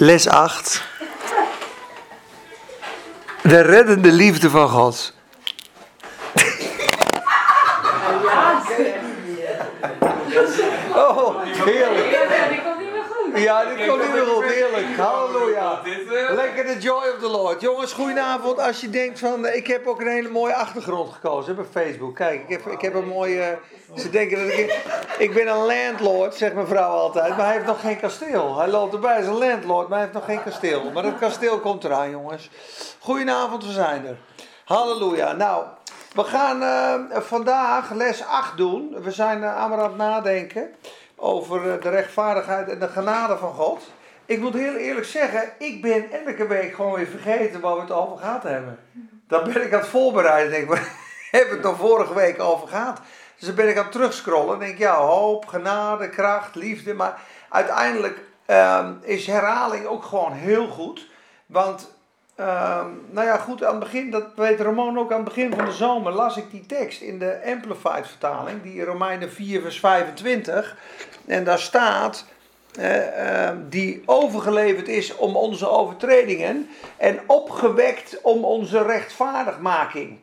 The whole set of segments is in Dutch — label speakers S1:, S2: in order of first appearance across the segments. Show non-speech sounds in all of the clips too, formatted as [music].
S1: Les 8. De reddende liefde van God. Oh, heerlijk.
S2: Ja, die komt niet meer goed.
S1: Ja, dit komt meer goed. Heerlijk. Halleluja. Lekker de joy of the Lord. Jongens, goedenavond. Als je denkt van, eh, ik heb ook een hele mooie achtergrond gekozen op Facebook. Kijk, ik heb, ik heb een mooie... Ze denken dat ik... Ik ben een landlord, zegt mijn vrouw altijd. Maar hij heeft nog geen kasteel. Hij loopt erbij, is een landlord, maar hij heeft nog geen kasteel. Maar het kasteel komt eraan, jongens. Goedenavond, we zijn er. Halleluja. Nou, we gaan eh, vandaag les 8 doen. We zijn uh, aan het nadenken over eh, de rechtvaardigheid en de genade van God. Ik moet heel eerlijk zeggen, ik ben elke week gewoon weer vergeten waar we het over gehad hebben. Dan ben ik aan het voorbereiden. Denk ik, [laughs] hebben we het er vorige week over gehad? Dus dan ben ik aan het terugscrollen. denk ik, ja, hoop, genade, kracht, liefde. Maar uiteindelijk ehm, is herhaling ook gewoon heel goed. Want, ehm, nou ja, goed, aan het begin, dat weet Ramon ook aan het begin van de zomer, las ik die tekst in de Amplified vertaling, die Romeinen 4, vers 25. En daar staat, eh, eh, die overgeleverd is om onze overtredingen en opgewekt om onze rechtvaardigmaking.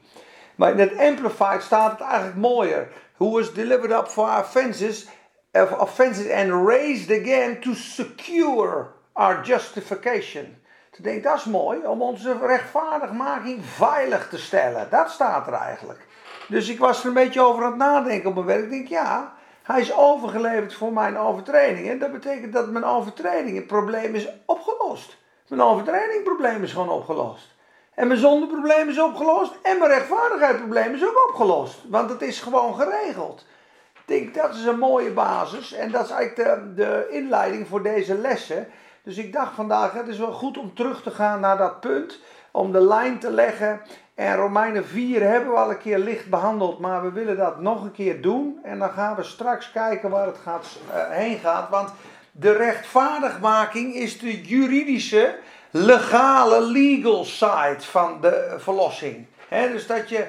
S1: Maar in het Amplified staat het eigenlijk mooier. Who was delivered up for our offenses, of offenses and raised again to secure our justification. Toen denk ik, dat is mooi, om onze rechtvaardigmaking veilig te stellen. Dat staat er eigenlijk. Dus ik was er een beetje over aan het nadenken op mijn werk. Ik denk, ja, hij is overgeleverd voor mijn overtredingen. Dat betekent dat mijn overtredingenprobleem is opgelost. Mijn overtredingprobleem is gewoon opgelost. En mijn zondeprobleem is opgelost. En mijn rechtvaardigheidprobleem is ook opgelost. Want het is gewoon geregeld. Ik denk, dat is een mooie basis. En dat is eigenlijk de, de inleiding voor deze lessen. Dus ik dacht vandaag, het is wel goed om terug te gaan naar dat punt. Om de lijn te leggen. En Romeinen 4 hebben we al een keer licht behandeld. Maar we willen dat nog een keer doen. En dan gaan we straks kijken waar het gaat, uh, heen gaat. Want de rechtvaardigmaking is de juridische legale legal side van de verlossing. dus dat je,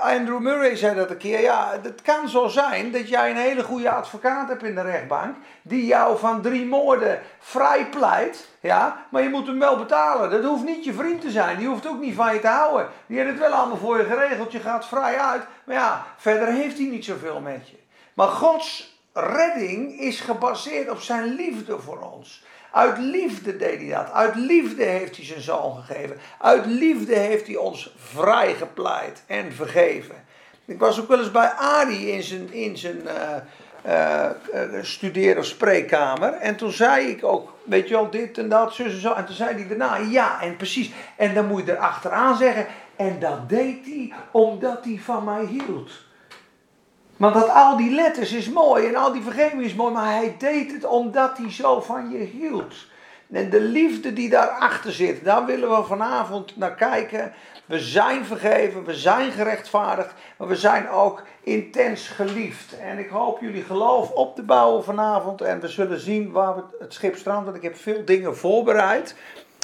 S1: Andrew Murray zei dat een keer, ja, het kan zo zijn dat jij een hele goede advocaat hebt in de rechtbank, die jou van drie moorden vrij pleit, ja, maar je moet hem wel betalen. Dat hoeft niet je vriend te zijn, die hoeft ook niet van je te houden. Die heeft het wel allemaal voor je geregeld, je gaat vrij uit, maar ja, verder heeft hij niet zoveel met je. Maar Gods redding is gebaseerd op zijn liefde voor ons. Uit liefde deed hij dat. Uit liefde heeft hij zijn zoon gegeven. Uit liefde heeft hij ons vrijgepleit en vergeven. Ik was ook wel eens bij Ari in zijn, in zijn uh, uh, studeer- of spreekkamer. En toen zei ik ook, weet je wel, dit en dat, zus en zo. En toen zei hij daarna, ja, en precies. En dan moet je erachteraan zeggen, en dat deed hij omdat hij van mij hield. Want dat al die letters is mooi en al die vergeving is mooi, maar hij deed het omdat hij zo van je hield. En de liefde die daarachter zit, daar willen we vanavond naar kijken. We zijn vergeven, we zijn gerechtvaardigd, maar we zijn ook intens geliefd. En ik hoop jullie geloof op te bouwen vanavond en we zullen zien waar we het schip strandt. Want ik heb veel dingen voorbereid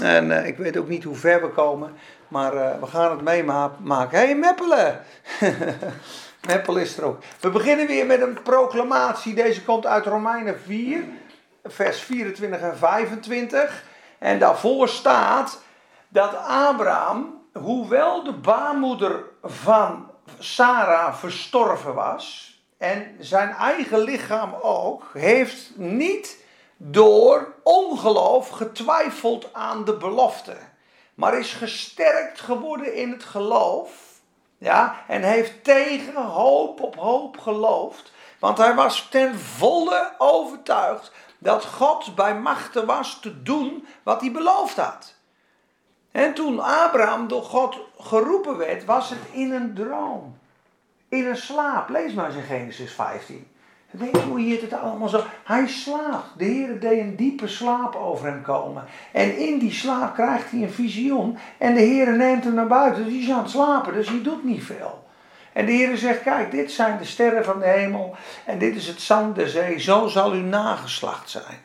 S1: en uh, ik weet ook niet hoe ver we komen, maar uh, we gaan het meemaken. Hé hey, Meppelen! [laughs] Meppel is er ook. We beginnen weer met een proclamatie. Deze komt uit Romeinen 4, vers 24 en 25. En daarvoor staat dat Abraham, hoewel de baarmoeder van Sarah verstorven was, en zijn eigen lichaam ook, heeft niet door ongeloof getwijfeld aan de belofte, maar is gesterkt geworden in het geloof ja, en heeft tegen hoop op hoop geloofd. Want hij was ten volle overtuigd dat God bij machten was te doen wat hij beloofd had. En toen Abraham door God geroepen werd, was het in een droom. In een slaap. Lees maar eens in Genesis 15. Weet je hoe hier het allemaal zo... Hij slaapt. De Heer deed een diepe slaap over hem komen. En in die slaap krijgt hij een visioen. En de Heer neemt hem naar buiten. Dus hij is aan het slapen, dus hij doet niet veel. En de Heer zegt, kijk, dit zijn de sterren van de hemel. En dit is het zand der zee. Zo zal uw nageslacht zijn.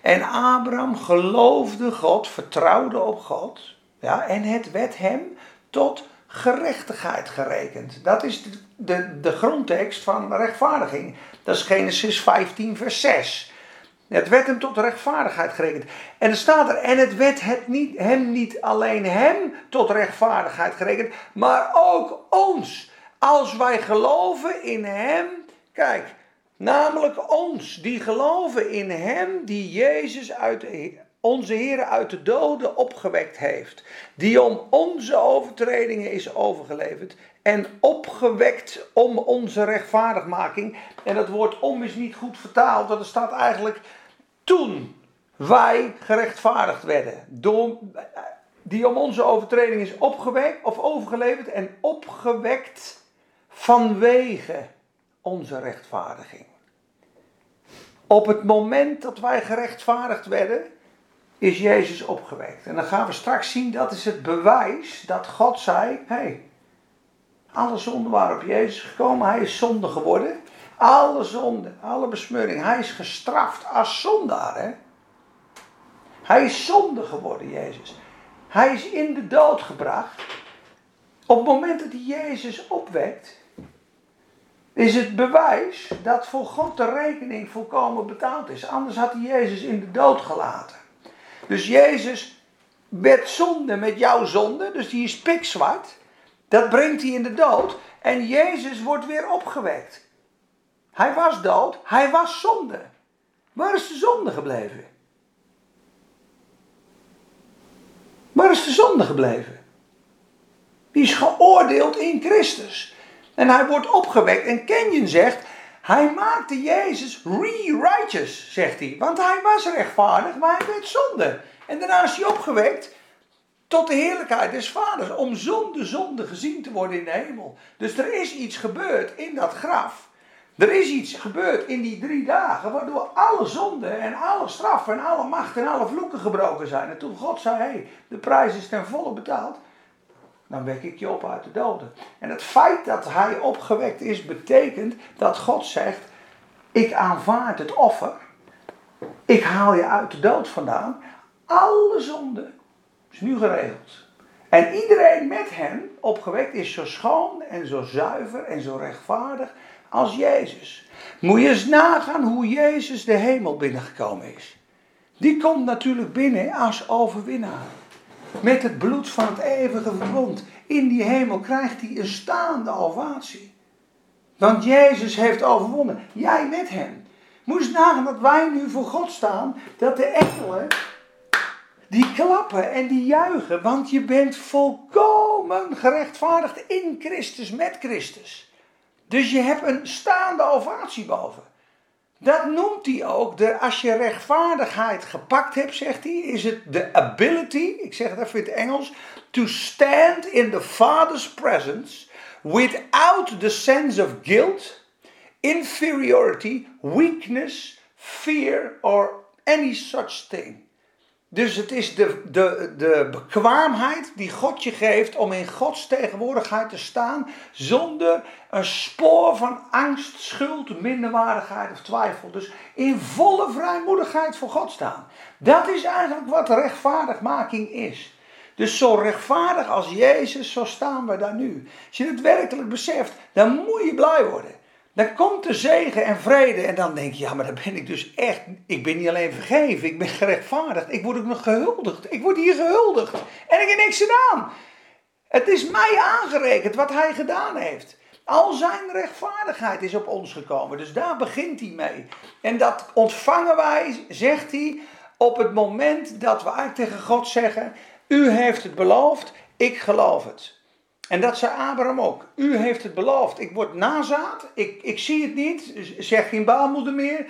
S1: En Abraham geloofde God, vertrouwde op God. Ja, en het werd hem tot gerechtigheid gerekend. Dat is de, de, de grondtekst van rechtvaardiging. Dat is Genesis 15, vers 6. Het werd hem tot rechtvaardigheid gerekend. En er staat er, en het werd het niet, hem niet alleen hem tot rechtvaardigheid gerekend, maar ook ons. Als wij geloven in hem, kijk, namelijk ons, die geloven in hem die Jezus uit onze Heer uit de doden opgewekt heeft, die om onze overtredingen is overgeleverd en opgewekt om onze rechtvaardigmaking. En het woord om is niet goed vertaald, want er staat eigenlijk toen wij gerechtvaardigd werden. Door, die om onze overtreding is opgewekt of overgeleverd en opgewekt vanwege onze rechtvaardiging. Op het moment dat wij gerechtvaardigd werden, is Jezus opgewekt. En dan gaan we straks zien, dat is het bewijs dat God zei, hey, alle zonden waren op Jezus gekomen, hij is zonde geworden. Alle zonde, alle besmeuring, hij is gestraft als zondaar. Hè? Hij is zonde geworden, Jezus. Hij is in de dood gebracht. Op het moment dat hij Jezus opwekt, is het bewijs dat voor God de rekening volkomen betaald is. Anders had hij Jezus in de dood gelaten. Dus Jezus werd zonde met jouw zonde, dus die is pikzwart. Dat brengt hij in de dood. En Jezus wordt weer opgewekt. Hij was dood, hij was zonde. Waar is de zonde gebleven? Waar is de zonde gebleven? Die is geoordeeld in Christus. En hij wordt opgewekt. En Kenyon zegt, hij maakte Jezus re-righteous, zegt hij. Want hij was rechtvaardig, maar hij werd zonde. En daarna is hij opgewekt tot de heerlijkheid des vaders. Om zonder zonde gezien te worden in de hemel. Dus er is iets gebeurd in dat graf. Er is iets gebeurd in die drie dagen. Waardoor alle zonden en alle straffen en alle macht en alle vloeken gebroken zijn. En toen God zei: hé, hey, de prijs is ten volle betaald dan wek ik je op uit de doden. En het feit dat hij opgewekt is, betekent dat God zegt: Ik aanvaard het offer. Ik haal je uit de dood vandaan. Alle zonde is nu geregeld. En iedereen met hem opgewekt is zo schoon en zo zuiver en zo rechtvaardig als Jezus. Moet je eens nagaan hoe Jezus de hemel binnengekomen is. Die komt natuurlijk binnen als overwinnaar. Met het bloed van het eeuwige verbond. In die hemel krijgt hij een staande ovatie. Want Jezus heeft overwonnen. Jij met hem. Moest nagaan dat wij nu voor God staan. Dat de engelen die klappen en die juichen. Want je bent volkomen gerechtvaardigd in Christus, met Christus. Dus je hebt een staande ovatie boven. Dat noemt hij ook, de, als je rechtvaardigheid gepakt hebt, zegt hij, is het de ability, ik zeg het even in het Engels, to stand in the Father's presence without the sense of guilt, inferiority, weakness, fear or any such thing. Dus het is de, de, de bekwaamheid die God je geeft om in Gods tegenwoordigheid te staan zonder een spoor van angst, schuld, minderwaardigheid of twijfel. Dus in volle vrijmoedigheid voor God staan. Dat is eigenlijk wat rechtvaardigmaking is. Dus zo rechtvaardig als Jezus, zo staan we daar nu. Als je het werkelijk beseft, dan moet je blij worden. Dan komt de zegen en vrede en dan denk je, ja, maar dan ben ik dus echt, ik ben niet alleen vergeven, ik ben gerechtvaardigd, ik word ook nog gehuldigd. Ik word hier gehuldigd en ik heb niks gedaan. Het is mij aangerekend wat hij gedaan heeft. Al zijn rechtvaardigheid is op ons gekomen, dus daar begint hij mee. En dat ontvangen wij, zegt hij, op het moment dat we tegen God zeggen, u heeft het beloofd, ik geloof het. En dat zei Abraham ook. U heeft het beloofd. Ik word nazaad. Ik, ik zie het niet. Zeg geen baalmoeder meer.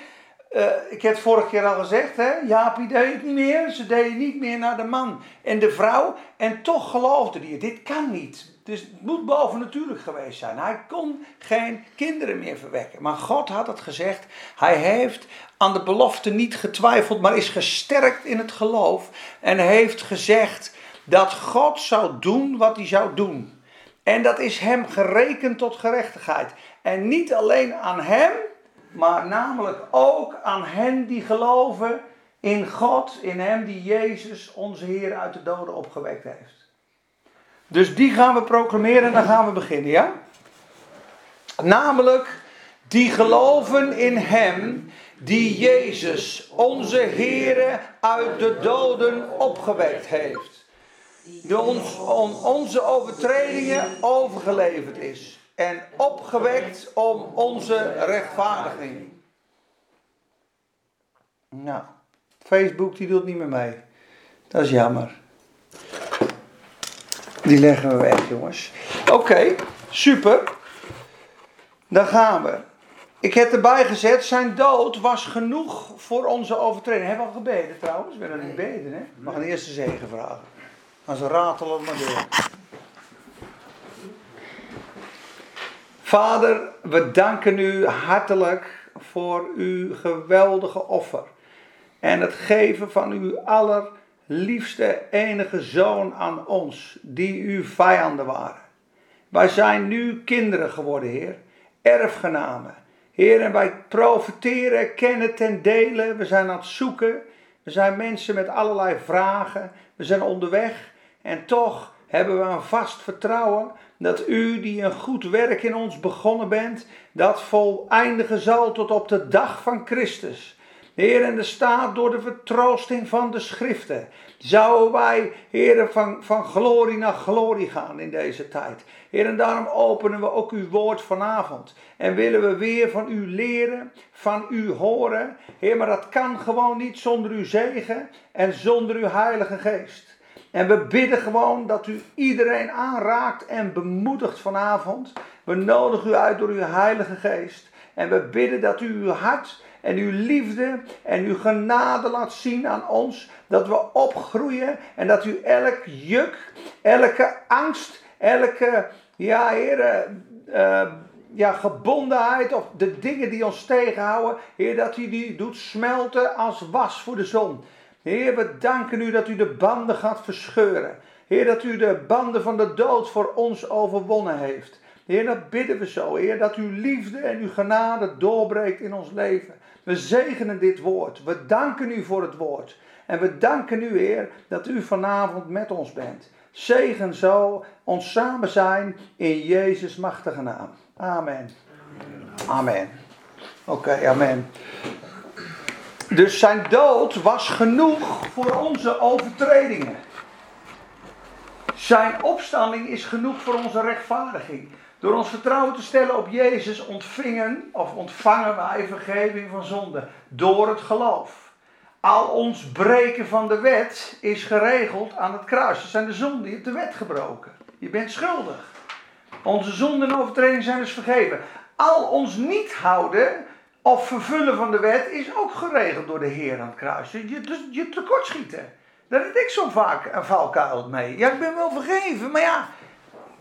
S1: Uh, ik heb het vorige keer al gezegd. Hè? Jaapie deed het niet meer. Ze deden niet meer naar de man en de vrouw. En toch geloofde hij. Dit kan niet. Dus het moet bovennatuurlijk geweest zijn. Hij kon geen kinderen meer verwekken. Maar God had het gezegd. Hij heeft aan de belofte niet getwijfeld. Maar is gesterkt in het geloof. En heeft gezegd dat God zou doen wat hij zou doen. En dat is hem gerekend tot gerechtigheid. En niet alleen aan hem, maar namelijk ook aan hen die geloven in God, in hem die Jezus, onze Heer, uit de doden opgewekt heeft. Dus die gaan we proclameren en dan gaan we beginnen, ja? Namelijk die geloven in hem die Jezus, onze Heere, uit de doden opgewekt heeft. Die ons, on, onze overtredingen overgeleverd is. En opgewekt om onze rechtvaardiging. Nou, Facebook die doet niet meer mee. Dat is jammer. Die leggen we weg, jongens. Oké, super. Dan gaan we. Ik heb erbij gezet, zijn dood was genoeg voor onze overtreding. Hebben we al gebeden trouwens? We hebben niet beden, hè? We gaan eerst de zegen vragen. Als ze ratelen maar door. Vader, we danken u hartelijk voor uw geweldige offer. En het geven van uw allerliefste enige zoon aan ons, die uw vijanden waren. Wij zijn nu kinderen geworden, Heer, erfgenamen. Heer, en wij profiteren, kennen ten dele. We zijn aan het zoeken. We zijn mensen met allerlei vragen. We zijn onderweg. En toch hebben we een vast vertrouwen dat u, die een goed werk in ons begonnen bent, dat voleindigen zal tot op de dag van Christus. Heer, en er staat door de vertroosting van de schriften, zouden wij, Heer, van, van glorie naar glorie gaan in deze tijd. Heer, en daarom openen we ook uw woord vanavond. En willen we weer van u leren, van u horen. Heer, maar dat kan gewoon niet zonder uw zegen en zonder uw heilige geest. En we bidden gewoon dat u iedereen aanraakt en bemoedigt vanavond. We nodigen u uit door uw heilige geest. En we bidden dat u uw hart en uw liefde en uw genade laat zien aan ons. Dat we opgroeien en dat u elk juk, elke angst, elke, ja heren, uh, ja, gebondenheid of de dingen die ons tegenhouden, Heer, dat u die doet smelten als was voor de zon. Heer, we danken u dat u de banden gaat verscheuren. Heer, dat u de banden van de dood voor ons overwonnen heeft. Heer, dat bidden we zo. Heer, dat uw liefde en uw genade doorbreekt in ons leven. We zegenen dit woord. We danken u voor het woord. En we danken u, Heer, dat u vanavond met ons bent. Zegen zo ons samen zijn in Jezus' machtige naam. Amen. Amen. Oké, amen. Dus zijn dood was genoeg voor onze overtredingen. Zijn opstanding is genoeg voor onze rechtvaardiging. Door ons vertrouwen te stellen op Jezus ontvingen of ontvangen wij vergeving van zonde door het geloof. Al ons breken van de wet is geregeld aan het kruis. Dat zijn de zonden, je hebt de wet gebroken. Je bent schuldig. Onze zonden en overtredingen zijn dus vergeven. Al ons niet houden of vervullen van de wet is ook geregeld door de Heer aan het kruis. Je, dus je tekortschieten. Daar heb ik zo vaak een valkuil mee. Ja, ik ben wel vergeven, maar ja,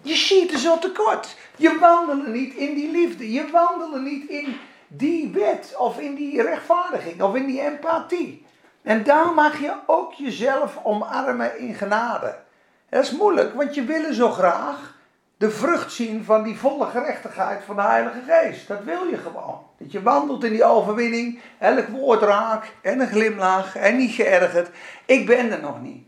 S1: je schiet er zo tekort. Je wandelt niet in die liefde. Je wandelt niet in die wet of in die rechtvaardiging of in die empathie. En daar mag je ook jezelf omarmen in genade. Dat is moeilijk, want je wil zo graag de vrucht zien van die volle gerechtigheid van de Heilige Geest. Dat wil je gewoon. Dat je wandelt in die overwinning, elk woord raakt en een glimlach en niet geërgerd. Ik ben er nog niet.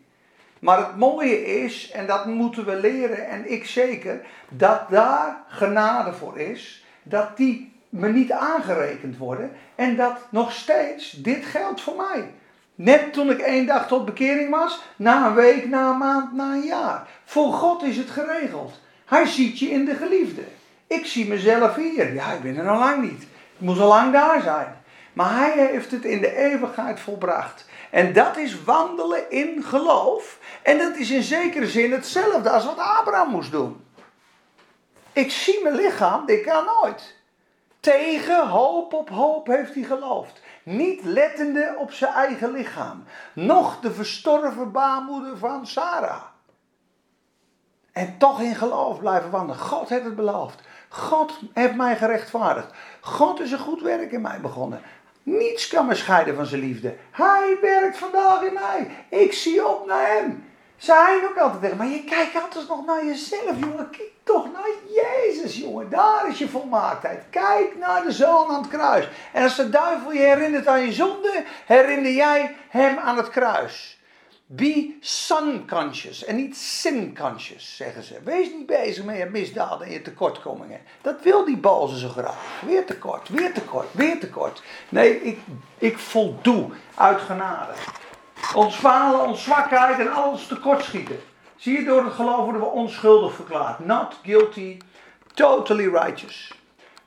S1: Maar het mooie is, en dat moeten we leren, en ik zeker, dat daar genade voor is, dat die me niet aangerekend worden en dat nog steeds dit geldt voor mij. Net toen ik één dag tot bekering was, na een week, na een maand, na een jaar. Voor God is het geregeld. Hij ziet je in de geliefde. Ik zie mezelf hier. Ja, ik ben er nog lang niet. Ik moet al lang daar zijn. Maar hij heeft het in de eeuwigheid volbracht. En dat is wandelen in geloof. En dat is in zekere zin hetzelfde als wat Abraham moest doen. Ik zie mijn lichaam, dit kan nooit. Tegen hoop op hoop heeft hij geloofd. Niet lettende op zijn eigen lichaam. Nog de verstorven baarmoeder van Sarah. En toch in geloof blijven wandelen. God heeft het beloofd. God heeft mij gerechtvaardigd. God is een goed werk in mij begonnen. Niets kan me scheiden van zijn liefde. Hij werkt vandaag in mij. Ik zie op naar hem. Zij ook altijd tegen maar je kijkt altijd nog naar jezelf, jongen. Kijk toch naar Jezus, jongen. Daar is je volmaaktheid. Kijk naar de zoon aan het kruis. En als de duivel je herinnert aan je zonde, herinner jij hem aan het kruis. Be sun conscious en niet sin conscious, zeggen ze. Wees niet bezig met je misdaden en je tekortkomingen. Dat wil die boze zo graag. Weer tekort, weer tekort, weer tekort. Nee, ik, ik voldoe uit genade. Ons falen, ons zwakheid en alles tekortschieten. Zie je, door het geloof worden we onschuldig verklaard. Not guilty, totally righteous.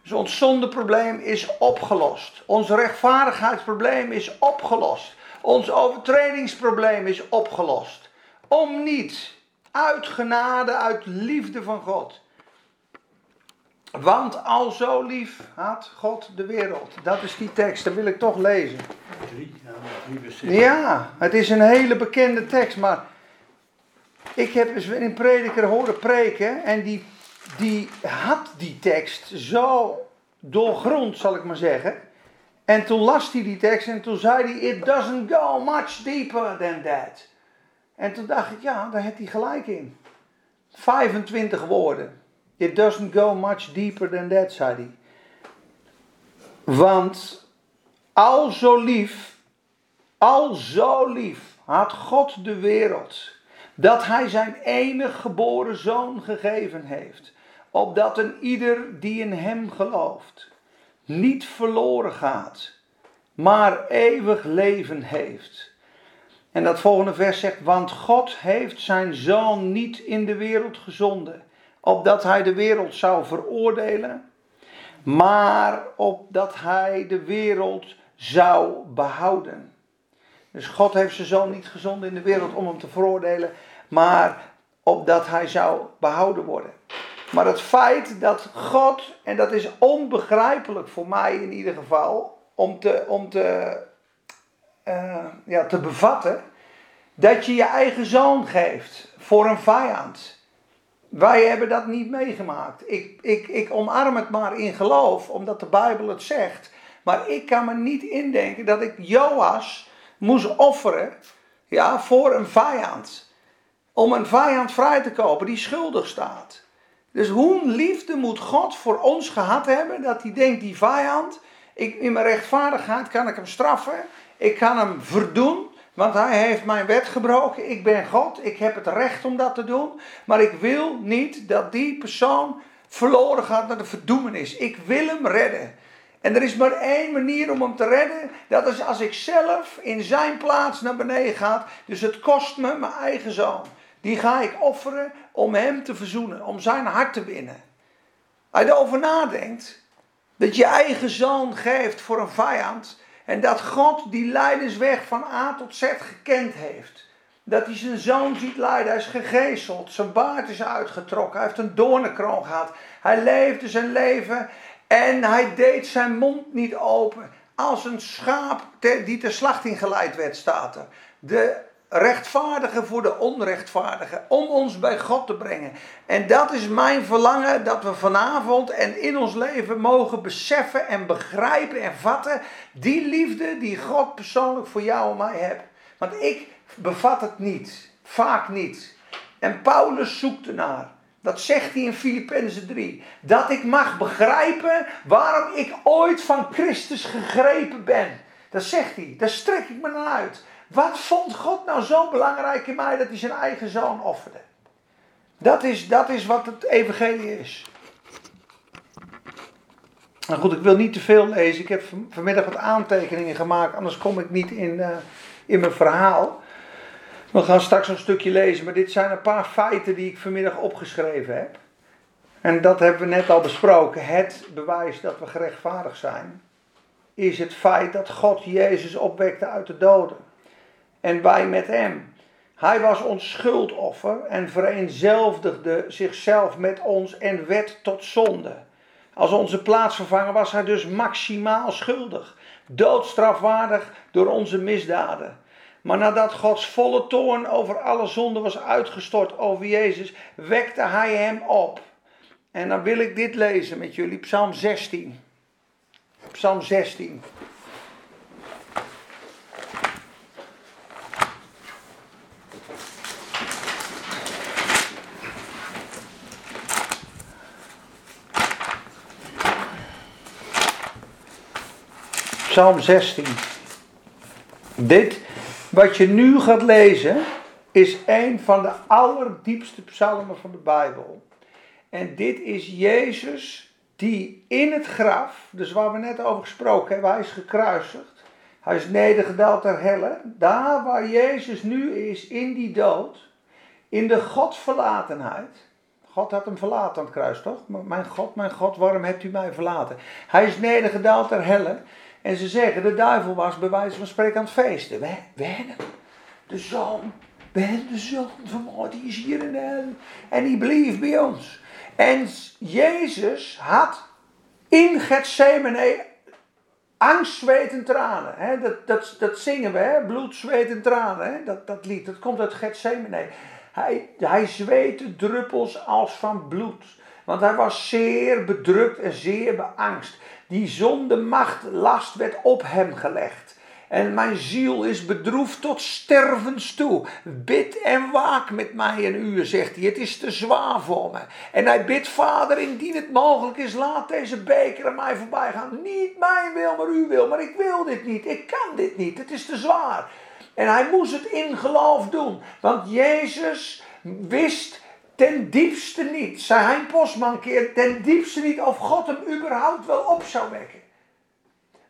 S1: Dus ons zondeprobleem is opgelost. Ons rechtvaardigheidsprobleem is opgelost. Ons overtredingsprobleem is opgelost. Om niet, uit genade, uit liefde van God. Want al zo lief had God de wereld. Dat is die tekst, dat wil ik toch lezen. Ja, het is een hele bekende tekst, maar ik heb eens een prediker horen preken en die, die had die tekst zo doorgrond, zal ik maar zeggen. En toen las hij die tekst en toen zei hij: It doesn't go much deeper than that. En toen dacht ik: Ja, daar heeft hij gelijk in. 25 woorden. It doesn't go much deeper than that, zei hij. Want al zo lief, al zo lief had God de wereld, dat hij zijn enig geboren zoon gegeven heeft, opdat een ieder die in hem gelooft, niet verloren gaat, maar eeuwig leven heeft. En dat volgende vers zegt, want God heeft zijn zoon niet in de wereld gezonden, opdat hij de wereld zou veroordelen, maar opdat hij de wereld zou behouden. Dus God heeft zijn zoon niet gezonden in de wereld om hem te veroordelen, maar opdat hij zou behouden worden. Maar het feit dat God, en dat is onbegrijpelijk voor mij in ieder geval, om te, om te, uh, ja, te bevatten, dat je je eigen zoon geeft voor een vijand. Wij hebben dat niet meegemaakt. Ik, ik, ik omarm het maar in geloof, omdat de Bijbel het zegt. Maar ik kan me niet indenken dat ik Joas moest offeren ja, voor een vijand. Om een vijand vrij te kopen die schuldig staat. Dus hoe liefde moet God voor ons gehad hebben dat hij denkt, die vijand, ik, in mijn rechtvaardigheid kan ik hem straffen, ik kan hem verdoen, want hij heeft mijn wet gebroken, ik ben God, ik heb het recht om dat te doen, maar ik wil niet dat die persoon verloren gaat naar de verdoemenis. Ik wil hem redden. En er is maar één manier om hem te redden. Dat is als ik zelf in zijn plaats naar beneden ga. Dus het kost me mijn eigen zoon. Die ga ik offeren om hem te verzoenen, om zijn hart te winnen. Als je erover nadenkt, dat je eigen zoon geeft voor een vijand. En dat God die lijdensweg van A tot Z gekend heeft. Dat hij zijn zoon ziet lijden, hij is gegezeld, zijn baard is uitgetrokken, hij heeft een doornenkroon gehad. Hij leefde zijn leven en hij deed zijn mond niet open. Als een schaap die ter slachting geleid werd, staat er. De rechtvaardige voor de onrechtvaardige, om ons bij God te brengen. En dat is mijn verlangen, dat we vanavond en in ons leven mogen beseffen en begrijpen en vatten die liefde die God persoonlijk voor jou en mij hebt. Want ik bevat het niet, vaak niet. En Paulus zoekt ernaar. Dat zegt hij in Filippenzen 3. Dat ik mag begrijpen waarom ik ooit van Christus gegrepen ben. Dat zegt hij. Daar strek ik me naar uit. Wat vond God nou zo belangrijk in mij dat hij zijn eigen zoon offerde? Dat is, dat is wat het evangelie is. Nou goed, ik wil niet te veel lezen. Ik heb vanmiddag wat aantekeningen gemaakt, anders kom ik niet in, uh, in mijn verhaal. We gaan straks een stukje lezen, maar dit zijn een paar feiten die ik vanmiddag opgeschreven heb. En dat hebben we net al besproken. Het bewijs dat we gerechtvaardigd zijn, is het feit dat God Jezus opwekte uit de doden en wij met hem. Hij was ons schuldoffer en vereenzelvigde zichzelf met ons en werd tot zonde. Als onze plaatsvervanger was hij dus maximaal schuldig, doodstrafwaardig door onze misdaden. Maar nadat Gods volle toorn over alle zonden was uitgestort over Jezus, wekte hij hem op. En dan wil ik dit lezen met jullie, Psalm 16. Psalm 16. Psalm 16. Dit wat je nu gaat lezen, is een van de allerdiepste psalmen van de Bijbel. En dit is Jezus die in het graf, dus waar we net over gesproken hebben, hij is gekruisigd. Hij is nedergedaald ter helle. Daar waar Jezus nu is, in die dood, in de Godverlatenheid. God had hem verlaten aan het kruis, toch? Mijn God, mijn God, waarom hebt u mij verlaten? Hij is nedergedaald ter helle. En ze zeggen, de duivel was bij wijze van spreken aan het feesten. We, we hebben de zoon, we hebben de zoon van God, die is hier in de hel. En die bleef bij ons. En Jezus had in Gethsemane angst, zweet en tranen. Dat, dat, dat zingen we, bloed, zweet en tranen. Dat, dat lied, dat komt uit Gethsemane. Hij, hij zweette druppels als van bloed. Want hij was zeer bedrukt en zeer beangst. Die zonde macht last werd op hem gelegd. En mijn ziel is bedroefd tot stervens toe. Bid en waak met mij een uur, zegt hij. Het is te zwaar voor me. En hij bidt, Vader, indien het mogelijk is, laat deze beker aan mij voorbij gaan. Niet mijn wil, maar uw wil. Maar ik wil dit niet. Ik kan dit niet. Het is te zwaar. En hij moest het in geloof doen. Want Jezus wist ten diepste niet, zei hij postman keer, ten diepste niet of God hem überhaupt wel op zou wekken.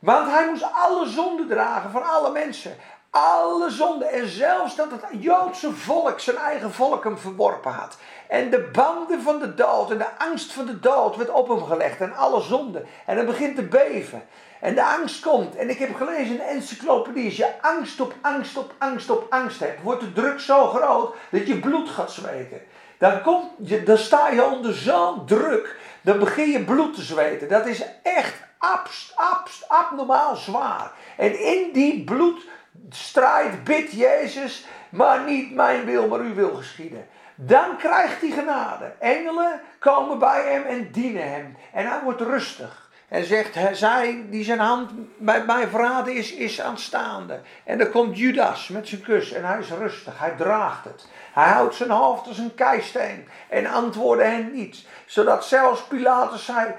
S1: Want hij moest alle zonden dragen van alle mensen. Alle zonden. En zelfs dat het Joodse volk zijn eigen volk hem verworpen had. En de banden van de dood en de angst van de dood werd op hem gelegd. En alle zonden. En hij begint te beven. En de angst komt. En ik heb gelezen in de encyclopedie. Als je angst op angst op angst op angst hebt. Wordt de druk zo groot dat je bloed gaat zweten. Dan, komt je, dan sta je onder zo'n druk. Dan begin je bloed te zweten. Dat is echt abst, abst, abnormaal zwaar. En in die bloedstrijd bidt Jezus. Maar niet mijn wil, maar uw wil geschieden. Dan krijgt hij genade. Engelen komen bij hem en dienen hem. En hij wordt rustig. En zegt, zij die zijn hand bij mij verraden is, is aanstaande. En dan komt Judas met zijn kus en hij is rustig, hij draagt het. Hij houdt zijn hoofd als een keisteen en antwoordde hen niets. Zodat zelfs Pilatus zei,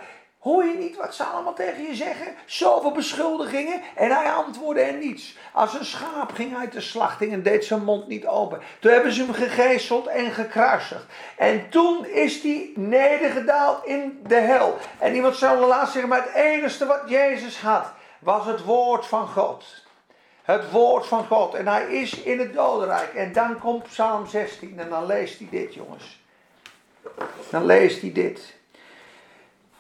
S1: Hoor je niet wat ze allemaal tegen je zeggen? Zoveel beschuldigingen en hij antwoordde hen niets. Als een schaap ging hij de slachting en deed zijn mond niet open. Toen hebben ze hem gegezeld en gekruisigd. En toen is hij nedergedaald in de hel. En iemand zal laatst zeggen, maar het enige wat Jezus had, was het woord van God. Het woord van God. En hij is in het dodenrijk. En dan komt Psalm 16 en dan leest hij dit, jongens. Dan leest hij dit.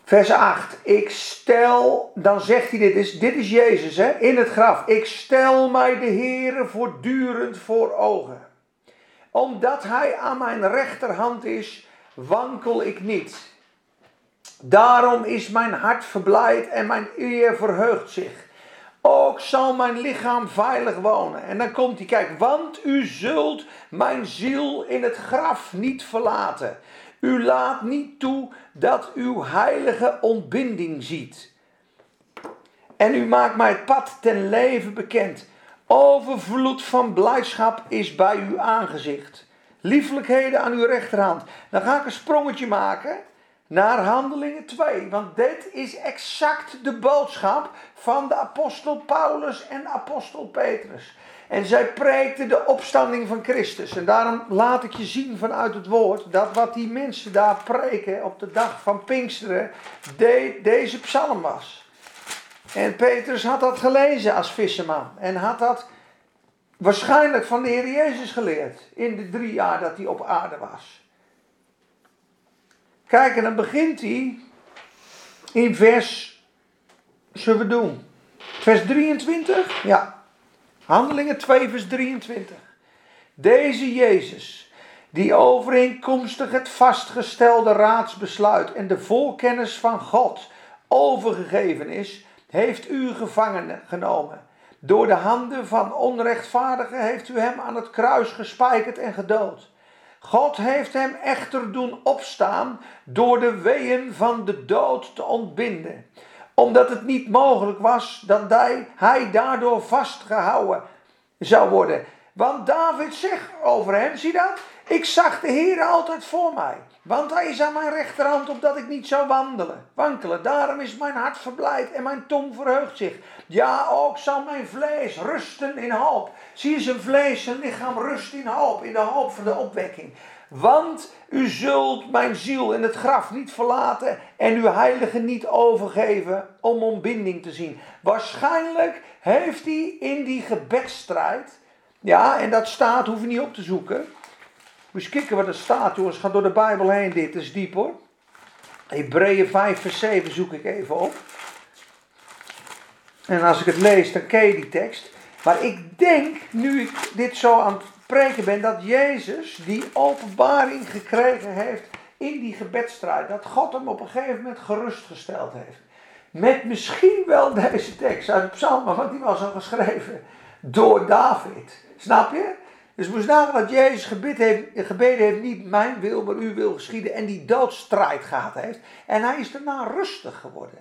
S1: Vers 8. Ik stel, dan zegt hij dit, is, dit is Jezus hè, in het graf. Ik stel mij de Heere voortdurend voor ogen. Omdat hij aan mijn rechterhand is, wankel ik niet. Daarom is mijn hart verblijd en mijn eer verheugt zich. Ook zal mijn lichaam veilig wonen. En dan komt hij, kijk, want u zult mijn ziel in het graf niet verlaten. U laat niet toe dat uw heilige ontbinding ziet. En u maakt mij het pad ten leven bekend. Overvloed van blijdschap is bij uw aangezicht. Liefelijkheden aan uw rechterhand. Dan ga ik een sprongetje maken naar Handelingen 2. Want dit is exact de boodschap van de apostel Paulus en apostel Petrus. En zij preekten de opstanding van Christus. En daarom laat ik je zien vanuit het woord dat wat die mensen daar preken op de dag van Pinksteren de, deze psalm was. En Petrus had dat gelezen als visserman. En had dat waarschijnlijk van de Heer Jezus geleerd. In de drie jaar dat hij op aarde was. Kijk, en dan begint hij in vers, zullen we doen, vers 23? Ja. Handelingen 2, vers 23. Deze Jezus, die overeenkomstig het vastgestelde raadsbesluit en de volkennis van God overgegeven is, heeft u gevangen genomen. Door de handen van onrechtvaardigen heeft u hem aan het kruis gespijkerd en gedood. God heeft hem echter doen opstaan door de weeën van de dood te ontbinden omdat het niet mogelijk was dat hij, hij daardoor vastgehouden zou worden. Want David zegt over hem, zie dat? Ik zag de Heer altijd voor mij. Want hij is aan mijn rechterhand, opdat ik niet zou wandelen, wankelen. Daarom is mijn hart verblijd en mijn tong verheugt zich. Ja, ook zal mijn vlees rusten in hoop. Zie zijn vlees, zijn lichaam rust in hoop, in de hoop van de opwekking. Want u zult mijn ziel in het graf niet verlaten en uw heilige niet overgeven om ontbinding te zien. Waarschijnlijk heeft hij in die gebedstrijd, ja, en dat staat, hoef je niet op te zoeken. Moet je kijken wat er staat, jongens. Door de Bijbel heen, dit is diep hoor. Hebreeën 5, vers 7 zoek ik even op. En als ik het lees, dan ken je die tekst. Maar ik denk, nu ik dit zo aan het preken ben, dat Jezus die openbaring gekregen heeft in die gebedstrijd. Dat God hem op een gegeven moment gerustgesteld heeft. Met misschien wel deze tekst uit de psalmen, want die was al geschreven door David. Snap je? Dus moest nagaan dat Jezus heeft, gebeden heeft, niet mijn wil, maar uw wil geschieden. En die doodstrijd gehad heeft. En hij is daarna rustig geworden.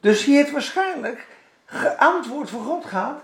S1: Dus hij heeft waarschijnlijk geantwoord voor God gehad.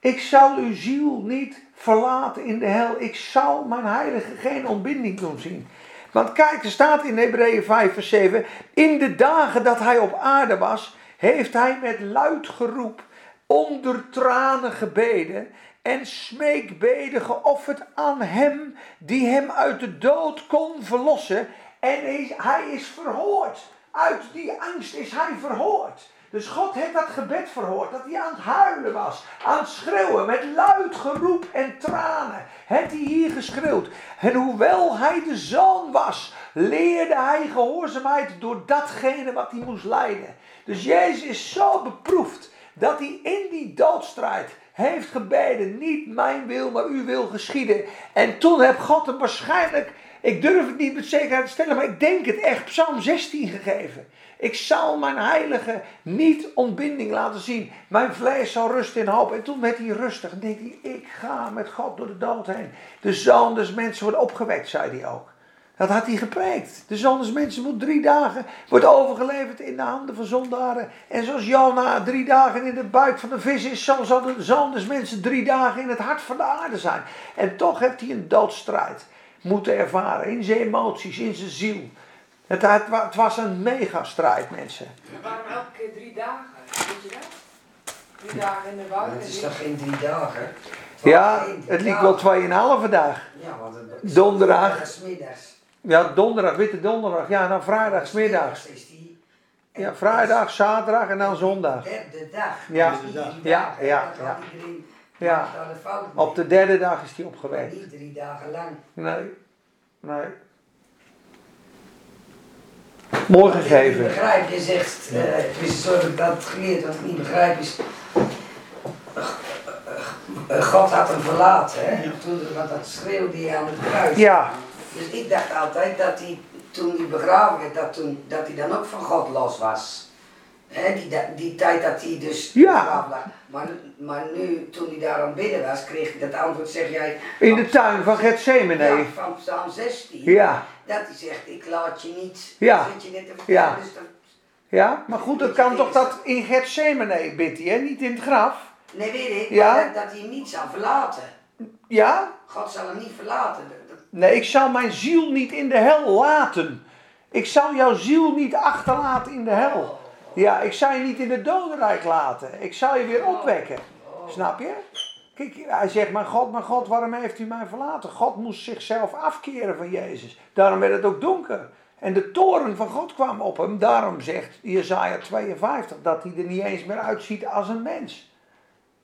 S1: Ik zal uw ziel niet verlaten in de hel. Ik zal mijn heilige geen ontbinding doen zien. Want kijk, er staat in Hebreeën 5 vers 7. In de dagen dat hij op aarde was, heeft hij met luid geroep, onder tranen gebeden en smeekbeden geofferd aan hem die hem uit de dood kon verlossen. En hij is verhoord. Uit die angst is hij verhoord. Dus God heeft dat gebed verhoord, dat hij aan het huilen was, aan het schreeuwen, met luid geroep en tranen. Heeft hij hier geschreeuwd. En hoewel hij de zoon was, leerde hij gehoorzaamheid door datgene wat hij moest lijden. Dus Jezus is zo beproefd dat hij in die doodstrijd heeft gebeden, niet mijn wil, maar uw wil geschieden. En toen heb God hem waarschijnlijk, ik durf het niet met zekerheid te stellen, maar ik denk het echt, Psalm 16 gegeven. Ik zal mijn heilige niet ontbinding laten zien. Mijn vlees zal rust in hoop. En toen werd hij rustig en denk hij, ik ga met God door de dood heen. De zoon des mensen wordt opgewekt, zei hij ook. Dat had hij gepreekt. De zoon des mensen moet drie dagen, wordt overgeleverd in de handen van zondaren. En zoals Jona drie dagen in de buik van de vis is, zo zal de zoon des mensen drie dagen in het hart van de aarde zijn. En toch heeft hij een doodstrijd moeten ervaren in zijn emoties, in zijn ziel. Het, het, was een megastrijd, mensen.
S2: Waarom elke keer drie dagen? Weet je dat? Drie dagen in de woud.
S3: Het is toch geen drie dagen?
S1: Ja, het liep wel tweeënhalve dag.
S3: Ja, want het
S1: donderdag.
S3: Smiddags.
S1: Ja, donderdag, witte donderdag. Ja, dan vrijdag, smiddags. Ja, vrijdag, zaterdag en dan zondag.
S3: Derde dag.
S1: Ja, ja, ja. ja. Ja, op de derde dag is die opgewekt.
S3: Niet drie dagen lang.
S1: Nee, nee. Mooi gegeven.
S3: Ik begrijp, je zegt, uh, het is zo dat ik dat geleerd, wat ik niet begrijp is, God had hem verlaten, hè? Toen, want dat schreeuwde hij aan het kruis.
S1: Ja.
S3: Dus ik dacht altijd dat hij, toen hij begraven werd, dat, toen, dat hij dan ook van God los was. He, die, die tijd dat hij dus
S1: ja.
S3: Maar, maar nu, toen hij daar aan bidden was, kreeg ik dat antwoord, zeg jij...
S1: In de tuin van Gethsemane.
S3: Ja, van Psalm 16.
S1: Ja.
S3: Dat hij zegt, ik laat je niet...
S1: Ja.
S3: Zit je net te
S1: ja.
S3: Dus dat,
S1: ja, maar goed, dat kan toch dat in Gethsemane bidt hij, hè? Niet in het graf?
S3: Nee, weet ik, ja? maar dat, dat hij hem niet zal verlaten.
S1: Ja?
S3: God zal hem niet verlaten.
S1: Nee, ik zal mijn ziel niet in de hel laten. Ik zal jouw ziel niet achterlaten in de hel. Ja, ik zal je niet in het dodenrijk laten. Ik zal je weer opwekken. Snap je? Kijk, hij zegt, maar God, maar God, waarom heeft u mij verlaten? God moest zichzelf afkeren van Jezus. Daarom werd het ook donker. En de toren van God kwam op hem. Daarom zegt Jezaja 52 dat hij er niet eens meer uitziet als een mens.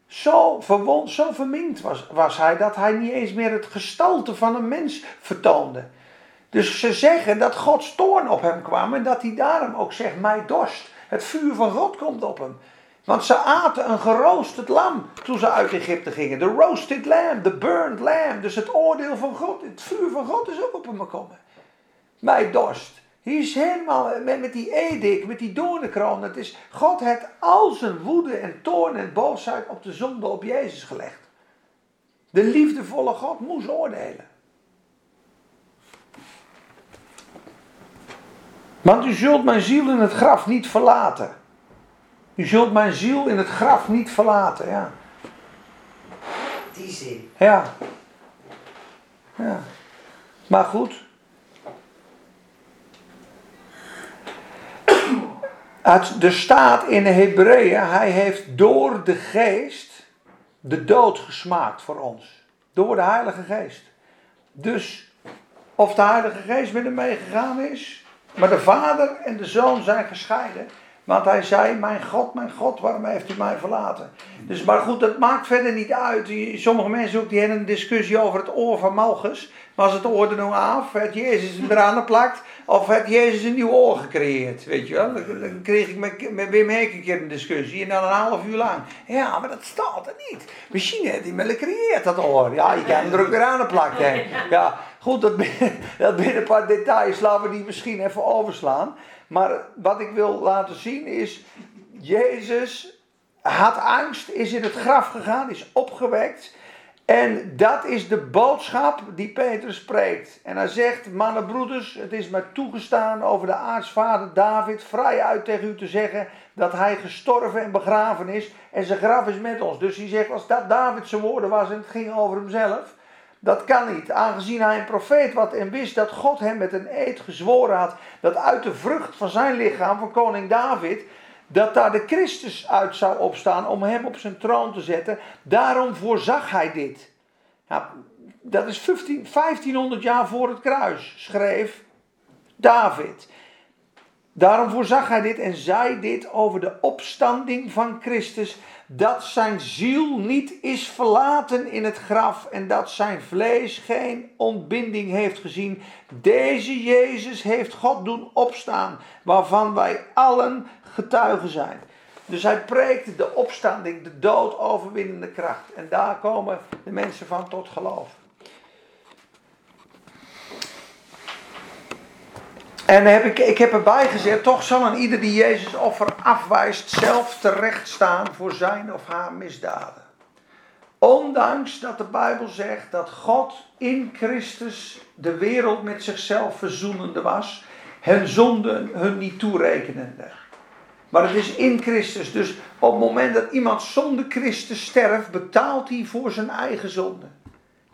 S1: Zo verwond, zo verminkt was, was hij dat hij niet eens meer het gestalte van een mens vertoonde. Dus ze zeggen dat Gods toorn op hem kwam en dat hij daarom ook zegt, mij dorst. Het vuur van God komt op hem. Want ze aten een geroosterd lam toen ze uit Egypte gingen. De roasted lamb, de burned lamb. Dus het oordeel van God, het vuur van God is ook op hem gekomen. Mij dorst. Hij is helemaal met, met die edik, met die doornenkroon. Het is, God heeft al zijn woede en toorn en boosheid op de zonde op Jezus gelegd. De liefdevolle God moest oordelen. Want u zult mijn ziel in het graf niet verlaten. U zult mijn ziel in het graf niet verlaten, ja.
S3: Die zin.
S1: Ja. Ja. Maar goed. Het, er staat in de Hebreeën, hij heeft door de geest de dood gesmaakt voor ons. Door de Heilige Geest. Dus of de Heilige Geest met hem meegegaan is, maar de Vader en de Zoon zijn gescheiden. Want hij zei, mijn God, mijn God, waarom heeft u mij verlaten? Dus, maar goed, dat maakt verder niet uit. Sommige mensen ook die hebben een discussie over het oor van Malchus. Was het oor er nou af? Het Jezus hem eraan geplakt? Of heeft Jezus een nieuw oor gecreëerd? Weet je wel? Dan kreeg ik met, met Wim een keer een discussie. En dan een half uur lang. Ja, maar dat staat er niet. Misschien heeft hij me gecreëerd, dat oor. Ja, je kan hem er ook weer aan plakken. Ja, goed, dat, [laughs] dat binnen een paar details laten we die misschien even overslaan. Maar wat ik wil laten zien is, Jezus had angst, is in het graf gegaan, is opgewekt. En dat is de boodschap die Peter spreekt. En hij zegt, mannen broeders, het is mij toegestaan over de aartsvader David vrij uit tegen u te zeggen dat hij gestorven en begraven is en zijn graf is met ons. Dus hij zegt, als dat David zijn woorden was en het ging over hemzelf, dat kan niet, aangezien hij een profeet was en wist dat God hem met een eed gezworen had dat uit de vrucht van zijn lichaam, van koning David, dat daar de Christus uit zou opstaan om hem op zijn troon te zetten. Daarom voorzag hij dit. Ja, dat is 15, 1500 jaar voor het kruis, schreef David. Daarom voorzag hij dit en zei dit over de opstanding van Christus, dat zijn ziel niet is verlaten in het graf en dat zijn vlees geen ontbinding heeft gezien. Deze Jezus heeft God doen opstaan, waarvan wij allen getuigen zijn. Dus hij preekt de opstanding, de dood overwinnende kracht. En daar komen de mensen van tot geloof. En heb ik, ik heb erbij gezet, toch zal een ieder die Jezus offer afwijst zelf terecht staan voor zijn of haar misdaden. Ondanks dat de Bijbel zegt dat God in Christus de wereld met zichzelf verzoenende was, hun zonden hun niet toerekenende. Maar het is in Christus. Dus op het moment dat iemand zonder Christus sterft, betaalt hij voor zijn eigen zonde.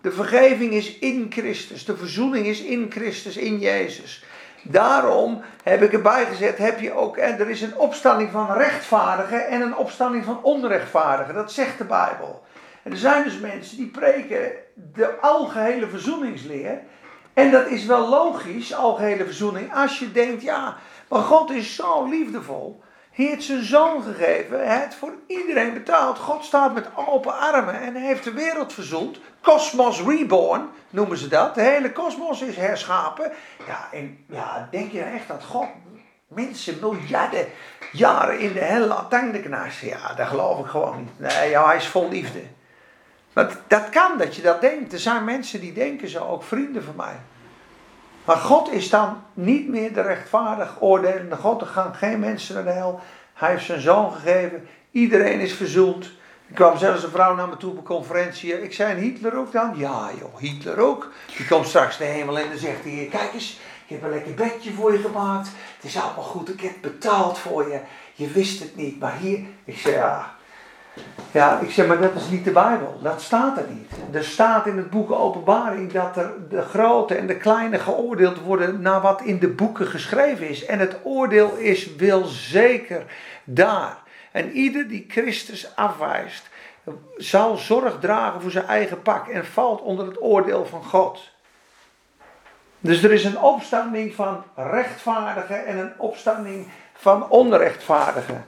S1: De vergeving is in Christus. De verzoening is in Christus, in Jezus. Daarom heb ik erbij gezet, heb je ook, en er is een opstanding van rechtvaardigen en een opstanding van onrechtvaardigen. Dat zegt de Bijbel. En er zijn dus mensen die preken de algehele verzoeningsleer. En dat is wel logisch, algehele verzoening, als je denkt, ja, maar God is zo liefdevol. Hij heeft zijn zoon gegeven, heeft voor iedereen betaald. God staat met open armen en heeft de wereld verzoend. Cosmos reborn noemen ze dat. De hele kosmos is herschapen. Ja, en ja, denk je echt dat God mensen miljarden jaren in de hel laat knarsen? Ja, dat geloof ik gewoon niet. Nee, ja, hij is vol liefde. Maar dat kan dat je dat denkt. Er zijn mensen die denken zo, ook vrienden van mij. Maar God is dan niet meer de rechtvaardig oordelende God. Er gaan geen mensen naar de hel. Hij heeft zijn zoon gegeven. Iedereen is verzoend. Er kwam zelfs een vrouw naar me toe op een conferentie. Ik zei, Hitler ook dan? Ja joh, Hitler ook. Die komt straks de hemel en dan zegt hij, kijk eens, ik heb een lekker bedje voor je gemaakt. Het is allemaal goed, ik heb betaald voor je. Je wist het niet, maar hier... Ik zei, ja, ja, ik zeg maar dat is niet de Bijbel. Dat staat er niet. Er staat in het boek Openbaring dat er de grote en de kleine geoordeeld worden naar wat in de boeken geschreven is. En het oordeel is wel zeker daar. En ieder die Christus afwijst, zal zorg dragen voor zijn eigen pak en valt onder het oordeel van God. Dus er is een opstanding van rechtvaardigen en een opstanding van onrechtvaardigen.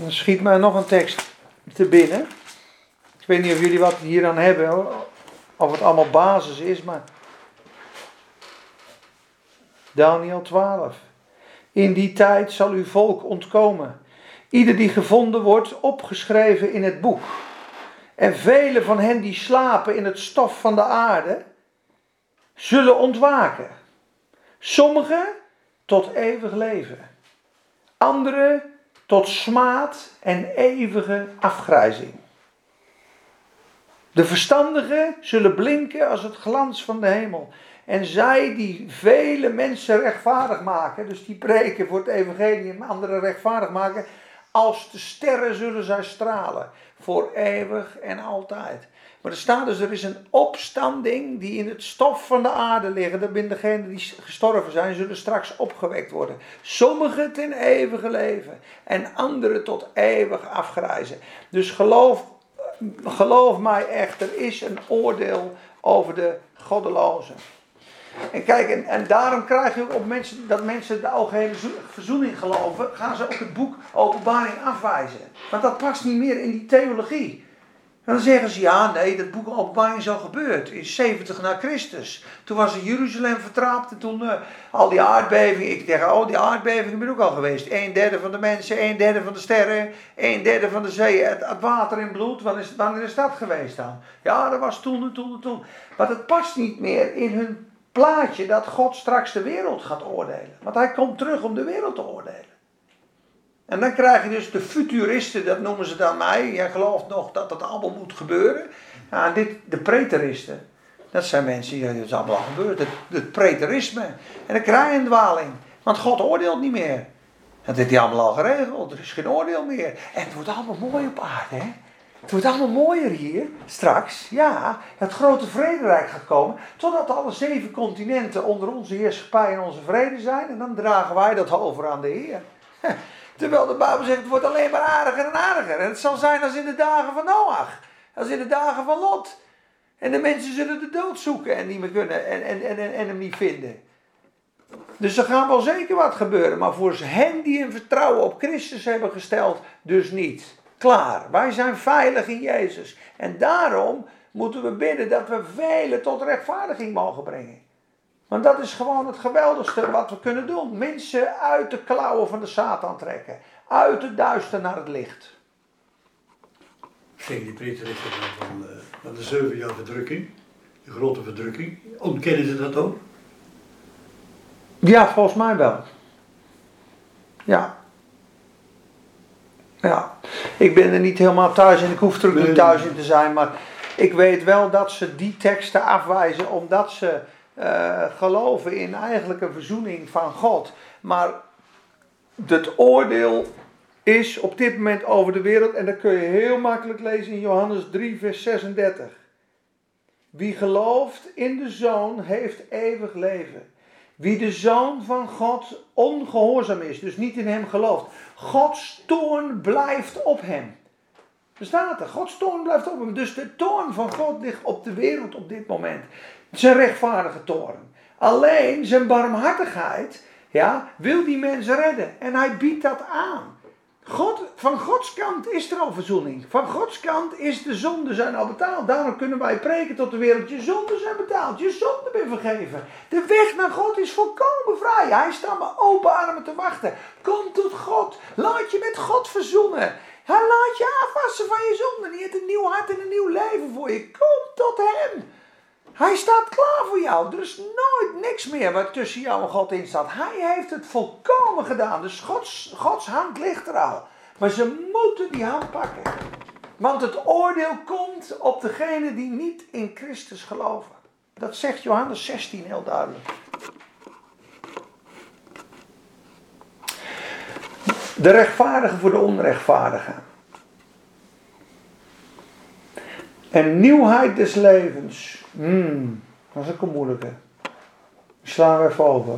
S1: Dan schiet mij nog een tekst te binnen. Ik weet niet of jullie wat hier aan hebben, of het allemaal basis is, maar. Daniel 12. In die tijd zal uw volk ontkomen. Ieder die gevonden wordt, opgeschreven in het boek. En vele van hen die slapen in het stof van de aarde, zullen ontwaken. Sommigen tot eeuwig leven. Anderen tot smaad en eeuwige afgrijzing. De verstandigen zullen blinken als het glans van de hemel. En zij die vele mensen rechtvaardig maken, dus die preken voor het evangelie en anderen rechtvaardig maken, Als de sterren zullen zij stralen. Voor eeuwig en altijd. Maar er staat dus, er is een opstanding die in het stof van de aarde liggen. Dat zijn degenen die gestorven zijn, zullen straks opgewekt worden. Sommigen ten eeuwige leven en anderen tot eeuwig afgrijzen. Dus geloof, geloof mij echt, er is een oordeel over de goddelozen. En kijk, en, en daarom krijg je ook op mensen, dat mensen de algehele verzoening geloven, gaan ze ook het boek Openbaring afwijzen. Want dat past niet meer in die theologie. En dan zeggen ze, ja, nee, dat boek Openbaring is al gebeurd. In 70 na Christus. Toen was er Jeruzalem vertrapt en toen uh, al die aardbevingen. Ik zeg, oh, die aardbevingen ben ook al geweest. Een derde van de mensen, een derde van de sterren, een derde van de zee. Het, het water in bloed, wanneer is, wanneer is dat geweest dan? Ja, dat was toen en toen en toen. Maar het past niet meer in hun plaatje dat God straks de wereld gaat oordelen. Want hij komt terug om de wereld te oordelen. En dan krijg je dus de futuristen, dat noemen ze dan mij. Jij gelooft nog dat dat allemaal moet gebeuren. Ja, dit, de preteristen, dat zijn mensen die het is allemaal al gebeurd. Het, het preterisme. En dan krijg je een dwaling. Want God oordeelt niet meer. Dat heeft hij allemaal al geregeld. Er is geen oordeel meer. En het wordt allemaal mooi op aarde, hè? Het wordt allemaal mooier hier, straks. Ja, het grote vrederijk gaat komen. Totdat alle zeven continenten onder onze heerschappij en onze vrede zijn. En dan dragen wij dat over aan de Heer. Terwijl de Bijbel zegt, het wordt alleen maar aardiger en aardiger. En het zal zijn als in de dagen van Noach. Als in de dagen van Lot. En de mensen zullen de dood zoeken en niet meer kunnen en, en, en, en hem niet vinden. Dus er gaat wel zeker wat gebeuren. Maar voor hen die hun vertrouwen op Christus hebben gesteld, dus niet. Klaar. Wij zijn veilig in Jezus. En daarom moeten we bidden dat we velen tot rechtvaardiging mogen brengen. Want dat is gewoon het geweldigste wat we kunnen doen. Mensen uit de klauwen van de Satan trekken. Uit het duister naar het licht.
S4: Zeg, die preteristen van, uh, van de zeven jaar verdrukking, de grote verdrukking, ontkennen ze dat ook?
S1: Ja, volgens mij wel. Ja. Ja. Ik ben er niet helemaal thuis en ik hoef er ook niet thuis in te zijn, maar ik weet wel dat ze die teksten afwijzen omdat ze uh, geloven in eigenlijk een verzoening van God. Maar het oordeel is op dit moment over de wereld, en dat kun je heel makkelijk lezen in Johannes 3, vers 36. Wie gelooft in de Zoon heeft eeuwig leven. Wie de Zoon van God ongehoorzaam is, dus niet in hem gelooft, Gods toorn blijft op hem. Er staat er, Gods toorn blijft op hem. Dus de toorn van God ligt op de wereld op dit moment. Zijn rechtvaardige toren. Alleen zijn barmhartigheid ja, wil die mensen redden. En hij biedt dat aan. God, van Gods kant is er al verzoening. Van Gods kant is de zonde zijn al betaald. Daarom kunnen wij preken tot de wereld. Je zonden zijn betaald. Je zonde ben vergeven. De weg naar God is volkomen vrij. Hij staat met open armen te wachten. Kom tot God. Laat je met God verzoenen. Hij laat je afwassen van je zonde. Die heeft een nieuw hart en een nieuw leven voor je. Kom tot hem. Hij staat klaar voor jou. Er is nooit niks meer wat tussen jou en God in staat. Hij heeft het volkomen gedaan. Dus Gods, Gods hand ligt er al. Maar ze moeten die hand pakken. Want het oordeel komt op degene die niet in Christus geloven. Dat zegt Johannes 16 heel duidelijk. De rechtvaardige voor de onrechtvaardige. En nieuwheid des levens. Hmm, dat is ook een moeilijke. Slaan we even over.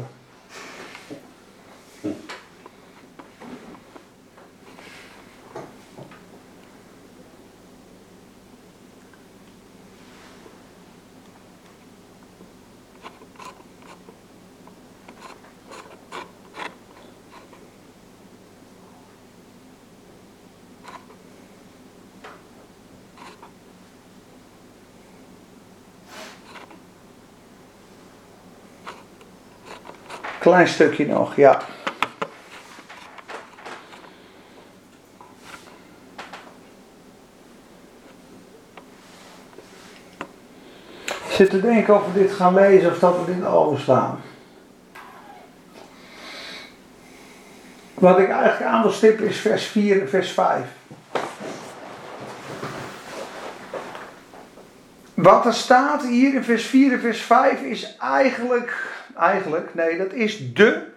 S1: Klein stukje nog, ja. Ik zit te denken of we dit gaan lezen of dat we dit overslaan. Wat ik eigenlijk aan wil stippen is vers 4 en vers 5. Wat er staat hier in vers 4 en vers 5 is eigenlijk eigenlijk, nee, dat is de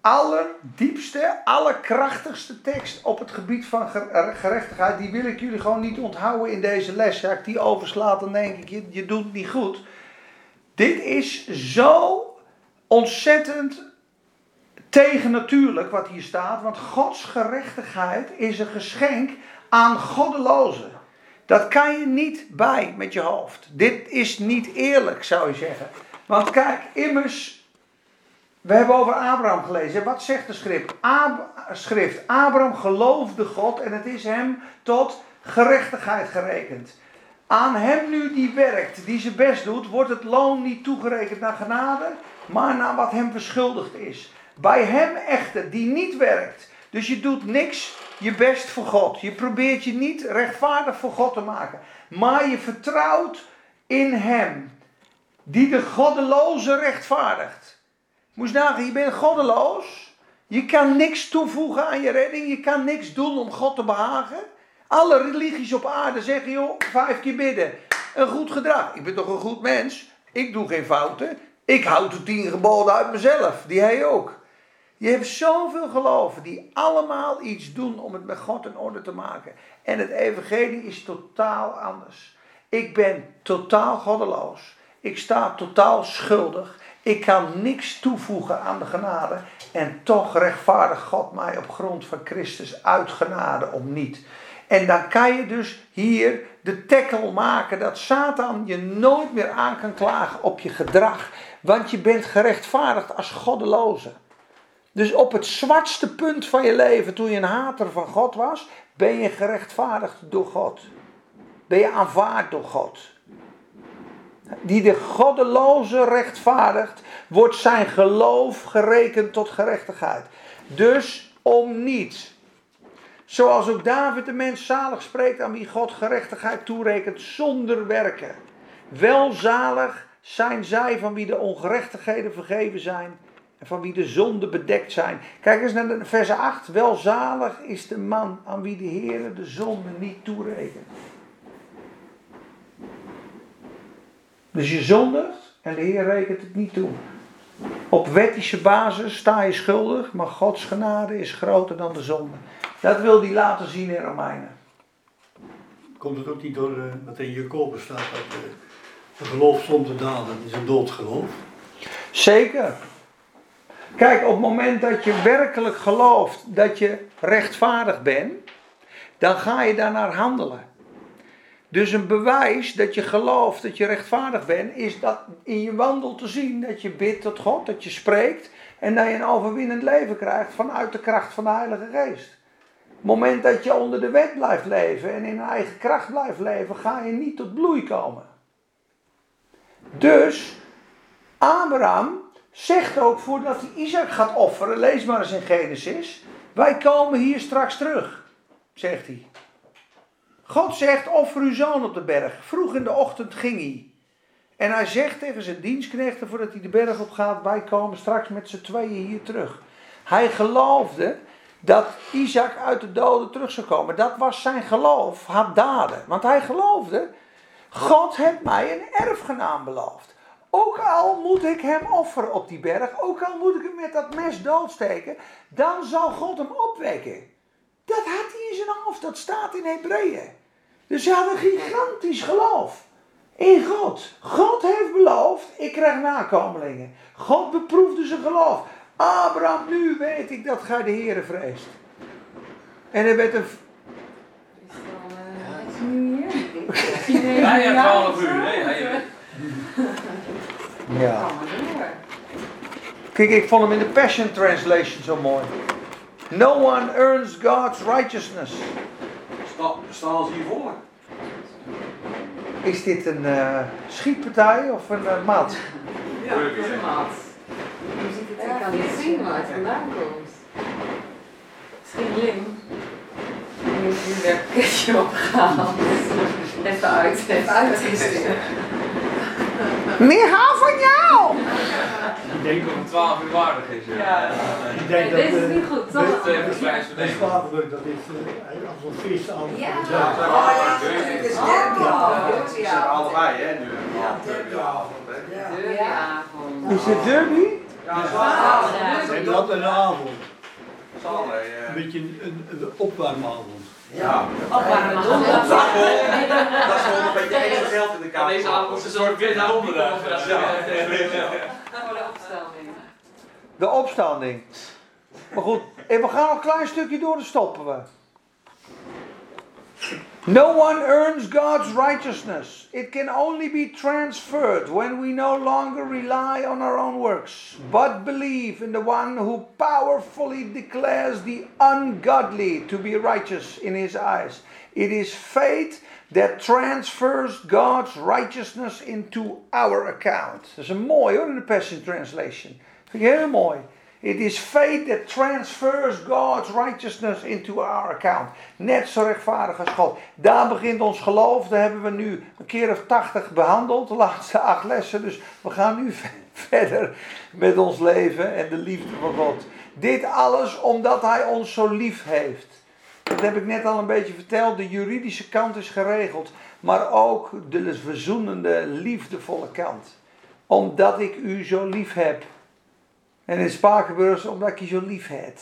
S1: allerdiepste, allerkrachtigste tekst op het gebied van gerechtigheid. Die wil ik jullie gewoon niet onthouden in deze les. Ja, ik die overslaat, dan denk ik, je, je doet het niet goed. Dit is zo ontzettend tegennatuurlijk wat hier staat. Want Gods gerechtigheid is een geschenk aan goddelozen. Dat kan je niet bij met je hoofd. Dit is niet eerlijk, zou je zeggen. Want kijk, immers, we hebben over Abraham gelezen. Wat zegt de schrift? Schrift? Abraham geloofde God en het is hem tot gerechtigheid gerekend. Aan hem nu die werkt, die zijn best doet, wordt het loon niet toegerekend naar genade, maar naar wat hem verschuldigd is. Bij hem echter, die niet werkt, dus je doet niks je best voor God. Je probeert je niet rechtvaardig voor God te maken. Maar je vertrouwt in Hem. Die de goddeloze rechtvaardigt. Moest nagaan, je bent goddeloos. Je kan niks toevoegen aan je redding. Je kan niks doen om God te behagen. Alle religies op aarde zeggen, joh, vijf keer bidden. Een goed gedrag. Ik ben toch een goed mens? Ik doe geen fouten. Ik houd de tien geboden uit mezelf. Die hij ook. Je hebt zoveel geloven die allemaal iets doen om het met God in orde te maken. En het evangelie is totaal anders. Ik ben totaal goddeloos. Ik sta totaal schuldig. Ik kan niks toevoegen aan de genade. En toch rechtvaardigt God mij op grond van Christus uit genade om niet. En dan kan je dus hier de tackle maken dat Satan je nooit meer aan kan klagen op je gedrag. Want je bent gerechtvaardigd als goddeloze. Dus op het zwartste punt van je leven, toen je een hater van God was, ben je gerechtvaardigd door God. Ben je aanvaard door God. Die de goddeloze rechtvaardigt, wordt zijn geloof gerekend tot gerechtigheid. Dus om niet. Zoals ook David de mens zalig spreekt aan wie God gerechtigheid toerekent zonder werken. Welzalig zijn zij van wie de ongerechtigheden vergeven zijn en van wie de zonden bedekt zijn. Kijk eens naar vers 8. Welzalig is de man aan wie de Heer de zonde niet toerekent. Dus je zondigt en de Heer rekent het niet toe. Op wettische basis sta je schuldig, maar Gods genade is groter dan de zonde. Dat wil hij laten zien in Romeinen.
S4: Komt het ook niet door uh, wat in Jacobus staat dat uh, de geloof zonder daden is een doodgeloof?
S1: Zeker. Kijk, op het moment dat je werkelijk gelooft dat je rechtvaardig bent, dan ga je daarnaar handelen. Dus een bewijs dat je gelooft dat je rechtvaardig bent, is dat in je wandel te zien dat je bidt tot God, dat je spreekt en dat je een overwinnend leven krijgt vanuit de kracht van de Heilige Geest. Het moment dat je onder de wet blijft leven en in eigen kracht blijft leven, ga je niet tot bloei komen. Dus Abraham zegt ook voordat hij Isaac gaat offeren, lees maar eens in Genesis, wij komen hier straks terug, zegt hij. God zegt, offer uw zoon op de berg. Vroeg in de ochtend ging hij. En hij zegt tegen zijn dienstknechten voordat hij de berg op gaat, wij komen straks met z'n tweeën hier terug. Hij geloofde dat Isaac uit de doden terug zou komen. Dat was zijn geloof, had daden. Want hij geloofde, God heeft mij een erfgenaam beloofd. Ook al moet ik hem offeren op die berg, ook al moet ik hem met dat mes doodsteken, dan zal God hem opwekken. Dat had hij in zijn hoofd, dat staat in Hebreeën. Dus hij had een gigantisch geloof in God. God heeft beloofd, ik krijg nakomelingen. God beproefde zijn geloof. Abraham, nu weet ik dat gij de Heere vreest. En er werd een... Is het al nu hier? Ja, ja, 12 uur. Nee, ja. Kijk, ik vond hem in de Passion Translation zo mooi. No one earns God's righteousness.
S5: Staan ze hiervoor?
S1: Is dit een uh, schietpartij of een uh, maat?
S2: Ja, het is een maat. Je ziet het, ik kan niet zien waar het vandaan komt. Misschien Lim. Die heeft nu weer een kistje opgehaald. Even uit, even uit
S1: meer hou van jou! [laughs]
S5: Ik denk dat het 12 uur waardig is. Ja. ja.
S2: Ik denk dat, dit is niet goed, toch?
S4: Dit is vrij Spakenburg, dat is uh, als een feestavond.
S3: Ja, ja. Oh, ja. Het is derby.
S5: Ja, allebei, hè, nu.
S2: Ja, derbyavond.
S1: Is het derby?
S4: En dat in de avond.
S5: Sander,
S4: Een
S5: ja.
S4: beetje een, een, een opwarmavond.
S3: Ja.
S2: Opwarmen.
S5: Dat is gewoon, dat is gewoon een beetje [laughs] extra geld in de kamer.
S6: Deze avond is een soort wit donderdag.
S2: Voor de
S1: opstanding. Maar goed, en we gaan nog een klein stukje door, dan stoppen we. No one earns God's righteousness. It can only be transferred when we no longer rely on our own works, but believe in the one who powerfully declares the ungodly to be righteous in his eyes. It is faith that transfers God's righteousness into our account. Dat is een mooi hoor in de Passion Translation. Vind ik heel mooi. It is faith that transfers God's righteousness into our account. Net zo rechtvaardig als God. Daar begint ons geloof. Daar hebben we nu een keer of tachtig behandeld. De laatste acht lessen. Dus we gaan nu [laughs] verder met ons leven en de liefde van God. Dit alles omdat Hij ons zo lief heeft. Dat heb ik net al een beetje verteld. De juridische kant is geregeld. Maar ook de verzoenende, liefdevolle kant. Omdat ik u zo lief heb. En in Spakenburg, omdat ik je zo lief heb.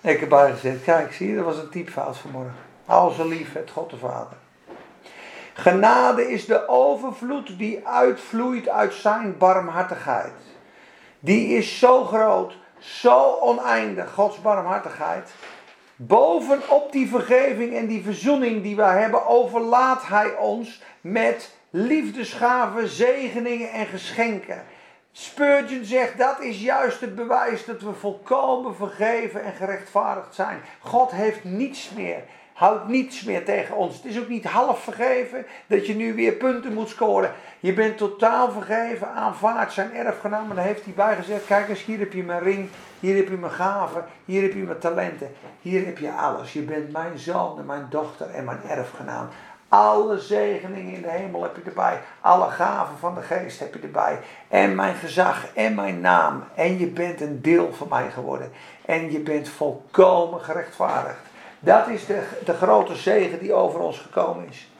S1: Ik heb bijgezet, kijk, zie je, dat was een typfout vanmorgen. Al zo lief het God de Vader. Genade is de overvloed die uitvloeit uit zijn barmhartigheid. Die is zo groot, zo oneindig, Gods barmhartigheid. Bovenop die vergeving en die verzoening die wij hebben, overlaat Hij ons met liefdesgaven, zegeningen en geschenken. Spurgeon zegt dat is juist het bewijs dat we volkomen vergeven en gerechtvaardigd zijn. God heeft niets meer, houdt niets meer tegen ons. Het is ook niet half vergeven dat je nu weer punten moet scoren. Je bent totaal vergeven, aanvaard zijn erfgenaam. En dan heeft hij bijgezegd, kijk eens hier heb je mijn ring, hier heb je mijn gaven, hier heb je mijn talenten. Hier heb je alles. Je bent mijn zoon en mijn dochter en mijn erfgenaam. Alle zegeningen in de hemel heb je erbij. Alle gaven van de geest heb je erbij. En mijn gezag en mijn naam. En je bent een deel van mij geworden. En je bent volkomen gerechtvaardigd. Dat is de, de grote zegen die over ons gekomen is.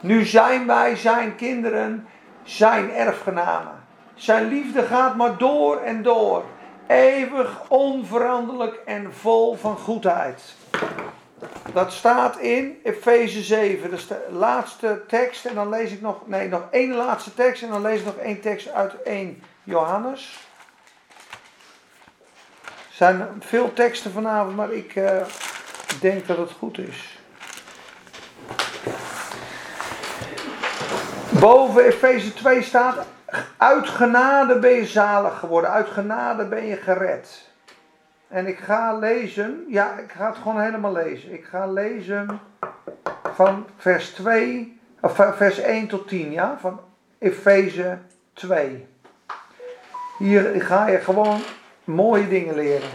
S1: Nu zijn wij zijn kinderen, zijn erfgenamen. Zijn liefde gaat maar door en door. Eeuwig, onveranderlijk en vol van goedheid. Dat staat in Efeze 7. Dat is de laatste tekst. En dan lees ik nog, nee, nog één laatste tekst. En dan lees ik nog één tekst uit 1 Johannes. Er zijn veel teksten vanavond, maar ik eh, denk dat het goed is. Boven Efeze 2 staat: Uit genade ben je zalig geworden, uit genade ben je gered. En ik ga lezen, ja, ik ga het gewoon helemaal lezen. Ik ga lezen van vers 2, of vers 1 tot 10, ja, van Efeze 2. Hier ga je gewoon mooie dingen leren.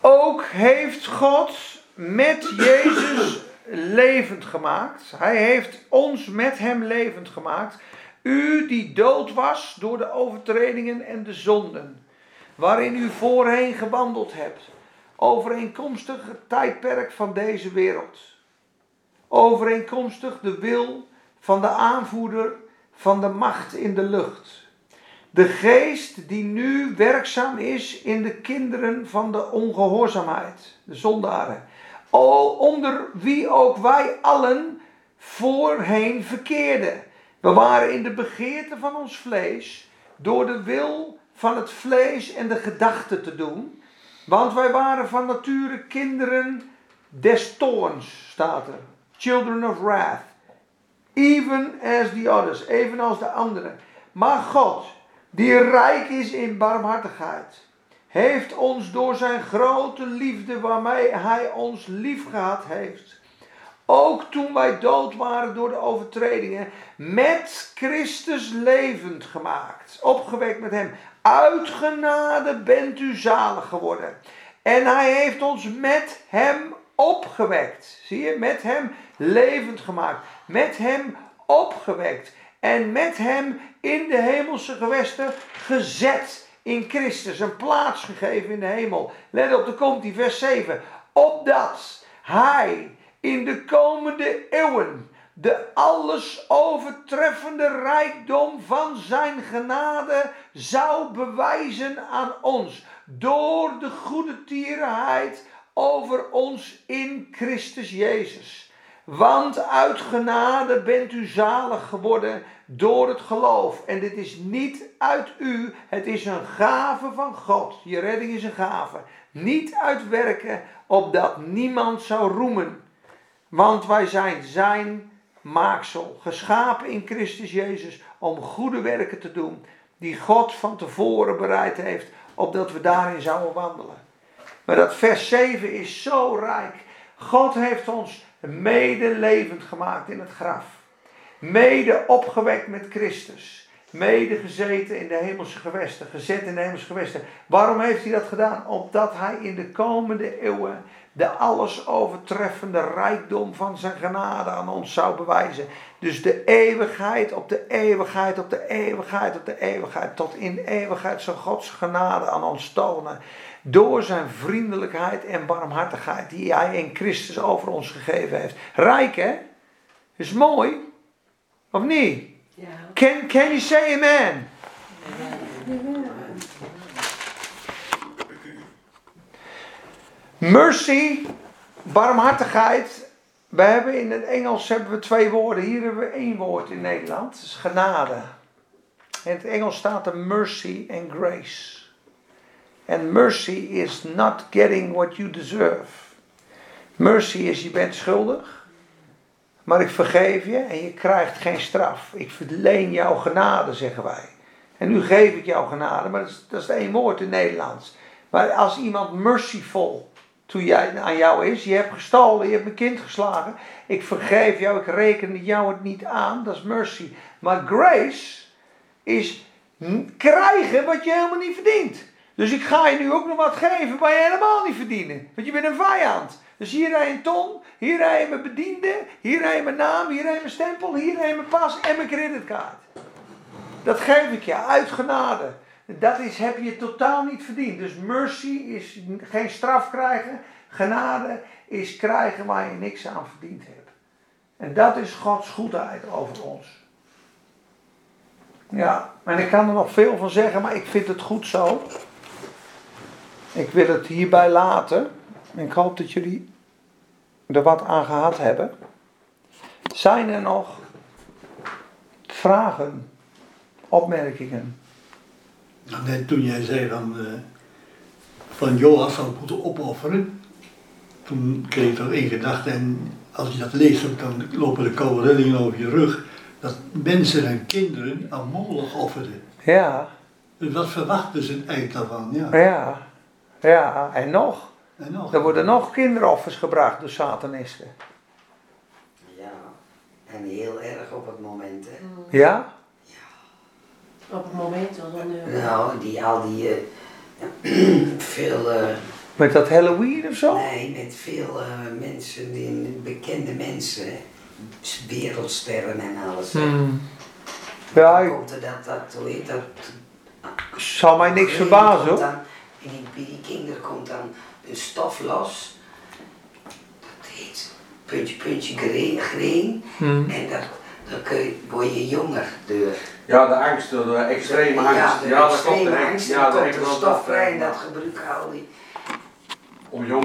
S1: Ook heeft God met Jezus levend gemaakt. Hij heeft ons met hem levend gemaakt. U die dood was door de overtredingen en de zonden waarin u voorheen gewandeld hebt, overeenkomstig het tijdperk van deze wereld, overeenkomstig de wil van de aanvoerder van de macht in de lucht, de geest die nu werkzaam is in de kinderen van de ongehoorzaamheid, de zondaren, onder wie ook wij allen voorheen verkeerden. We waren in de begeerte van ons vlees door de wil van het vlees en de gedachten te doen. Want wij waren van nature kinderen des toorns, staat er. Children of wrath. Even as the others, evenals de anderen. Maar God, die rijk is in barmhartigheid, heeft ons door zijn grote liefde waarmee hij ons lief gehad heeft, ook toen wij dood waren door de overtredingen, met Christus levend gemaakt, opgewekt met hem. Uit genade bent u zalig geworden. En hij heeft ons met hem opgewekt. Zie je, met hem levend gemaakt. Met hem opgewekt. En met hem in de hemelse gewesten gezet in Christus. Een plaats gegeven in de hemel. Let op, er komt die vers 7. Opdat hij in de komende eeuwen de alles overtreffende rijkdom van zijn genade zou bewijzen aan ons door de goede tierenheid over ons in Christus Jezus. Want uit genade bent u zalig geworden door het geloof. En dit is niet uit u, het is een gave van God. Je redding is een gave. Niet uit werken, opdat niemand zou roemen. Want wij zijn zijn maaksel, geschapen in Christus Jezus om goede werken te doen, die God van tevoren bereid heeft, opdat we daarin zouden wandelen. Maar dat vers 7 is zo rijk. God heeft ons mede levend gemaakt in het graf. Mede opgewekt met Christus. Mede gezeten in de hemelse gewesten. Gezet in de hemelse gewesten. Waarom heeft hij dat gedaan? Omdat hij in de komende eeuwen de alles overtreffende rijkdom van zijn genade aan ons zou bewijzen. Dus de eeuwigheid op de eeuwigheid op de eeuwigheid op de eeuwigheid. Tot in eeuwigheid zal Gods genade aan ons tonen. Door zijn vriendelijkheid en barmhartigheid die hij in Christus over ons gegeven heeft. Rijk hè? Is mooi? Of niet? Can, can you say amen? Mercy, barmhartigheid. We hebben in het Engels hebben we twee woorden. Hier hebben we één woord in Nederland. Dat is genade. In het Engels staat er mercy and grace. And mercy is not getting what you deserve. Mercy is je bent schuldig. Maar ik vergeef je en je krijgt geen straf. Ik verleen jouw genade, zeggen wij. En nu geef ik jou genade, maar dat is, dat is één woord in Nederlands. Maar als iemand merciful toen jij, aan jou is, je hebt gestolen, je hebt mijn kind geslagen. Ik vergeef jou, ik reken jou het niet aan, dat is mercy. Maar grace is krijgen wat je helemaal niet verdient. Dus ik ga je nu ook nog wat geven waar je helemaal niet verdienen. Want je bent een vijand. Dus hier rij een ton, hier rij mijn bediende, hier rij mijn naam, hier rij mijn stempel, hier rij mijn pas en mijn creditcard. Dat geef ik je uit genade. Dat is, heb je totaal niet verdiend. Dus mercy is geen straf krijgen. Genade is krijgen waar je niks aan verdiend hebt. En dat is Gods goedheid over ons. Ja, en ik kan er nog veel van zeggen, maar ik vind het goed zo. Ik wil het hierbij laten. Ik hoop dat jullie er wat aan gehad hebben. Zijn er nog vragen, opmerkingen?
S4: Nou, net toen jij zei van, uh, van Joas zou moeten opofferen, toen kreeg ik toch één gedachte en als je dat leest dan lopen de koude rillingen over je rug, dat mensen en kinderen aan Moloch offerden.
S1: Ja.
S4: Dus wat verwachten ze eigenlijk daarvan? Ja.
S1: Ja, ja. en nog. Er worden nog kinderoffers gebracht door satanisten.
S3: Ja, en heel erg op het moment, hè.
S1: Ja?
S2: Op het moment dan. eh,
S3: Nou, die, al die, eh, [clears throat] veel, eh,
S1: Met dat Halloween of zo?
S3: nee, met veel eh, mensen, die, bekende mensen, hè. wereldsterren en alles.
S1: Hmm. Ja, ik
S3: komt er dat, dat, hoe heet dat?
S1: zal mij niks verbazen hoor.
S3: bij die kinderen komt dan een stof los. Dat heet puntje, puntje, green, green.
S1: Hmm.
S3: En dat, dan kun je, word je jonger door.
S5: Ja, de angst, de extreme angst.
S3: Ja, de
S5: dat
S3: extreme
S5: klopt.
S3: angst,
S5: Ja,
S3: dan
S5: dat
S3: komt er stof
S5: dat,
S3: vrij en dat gebruiken al die
S5: Om jong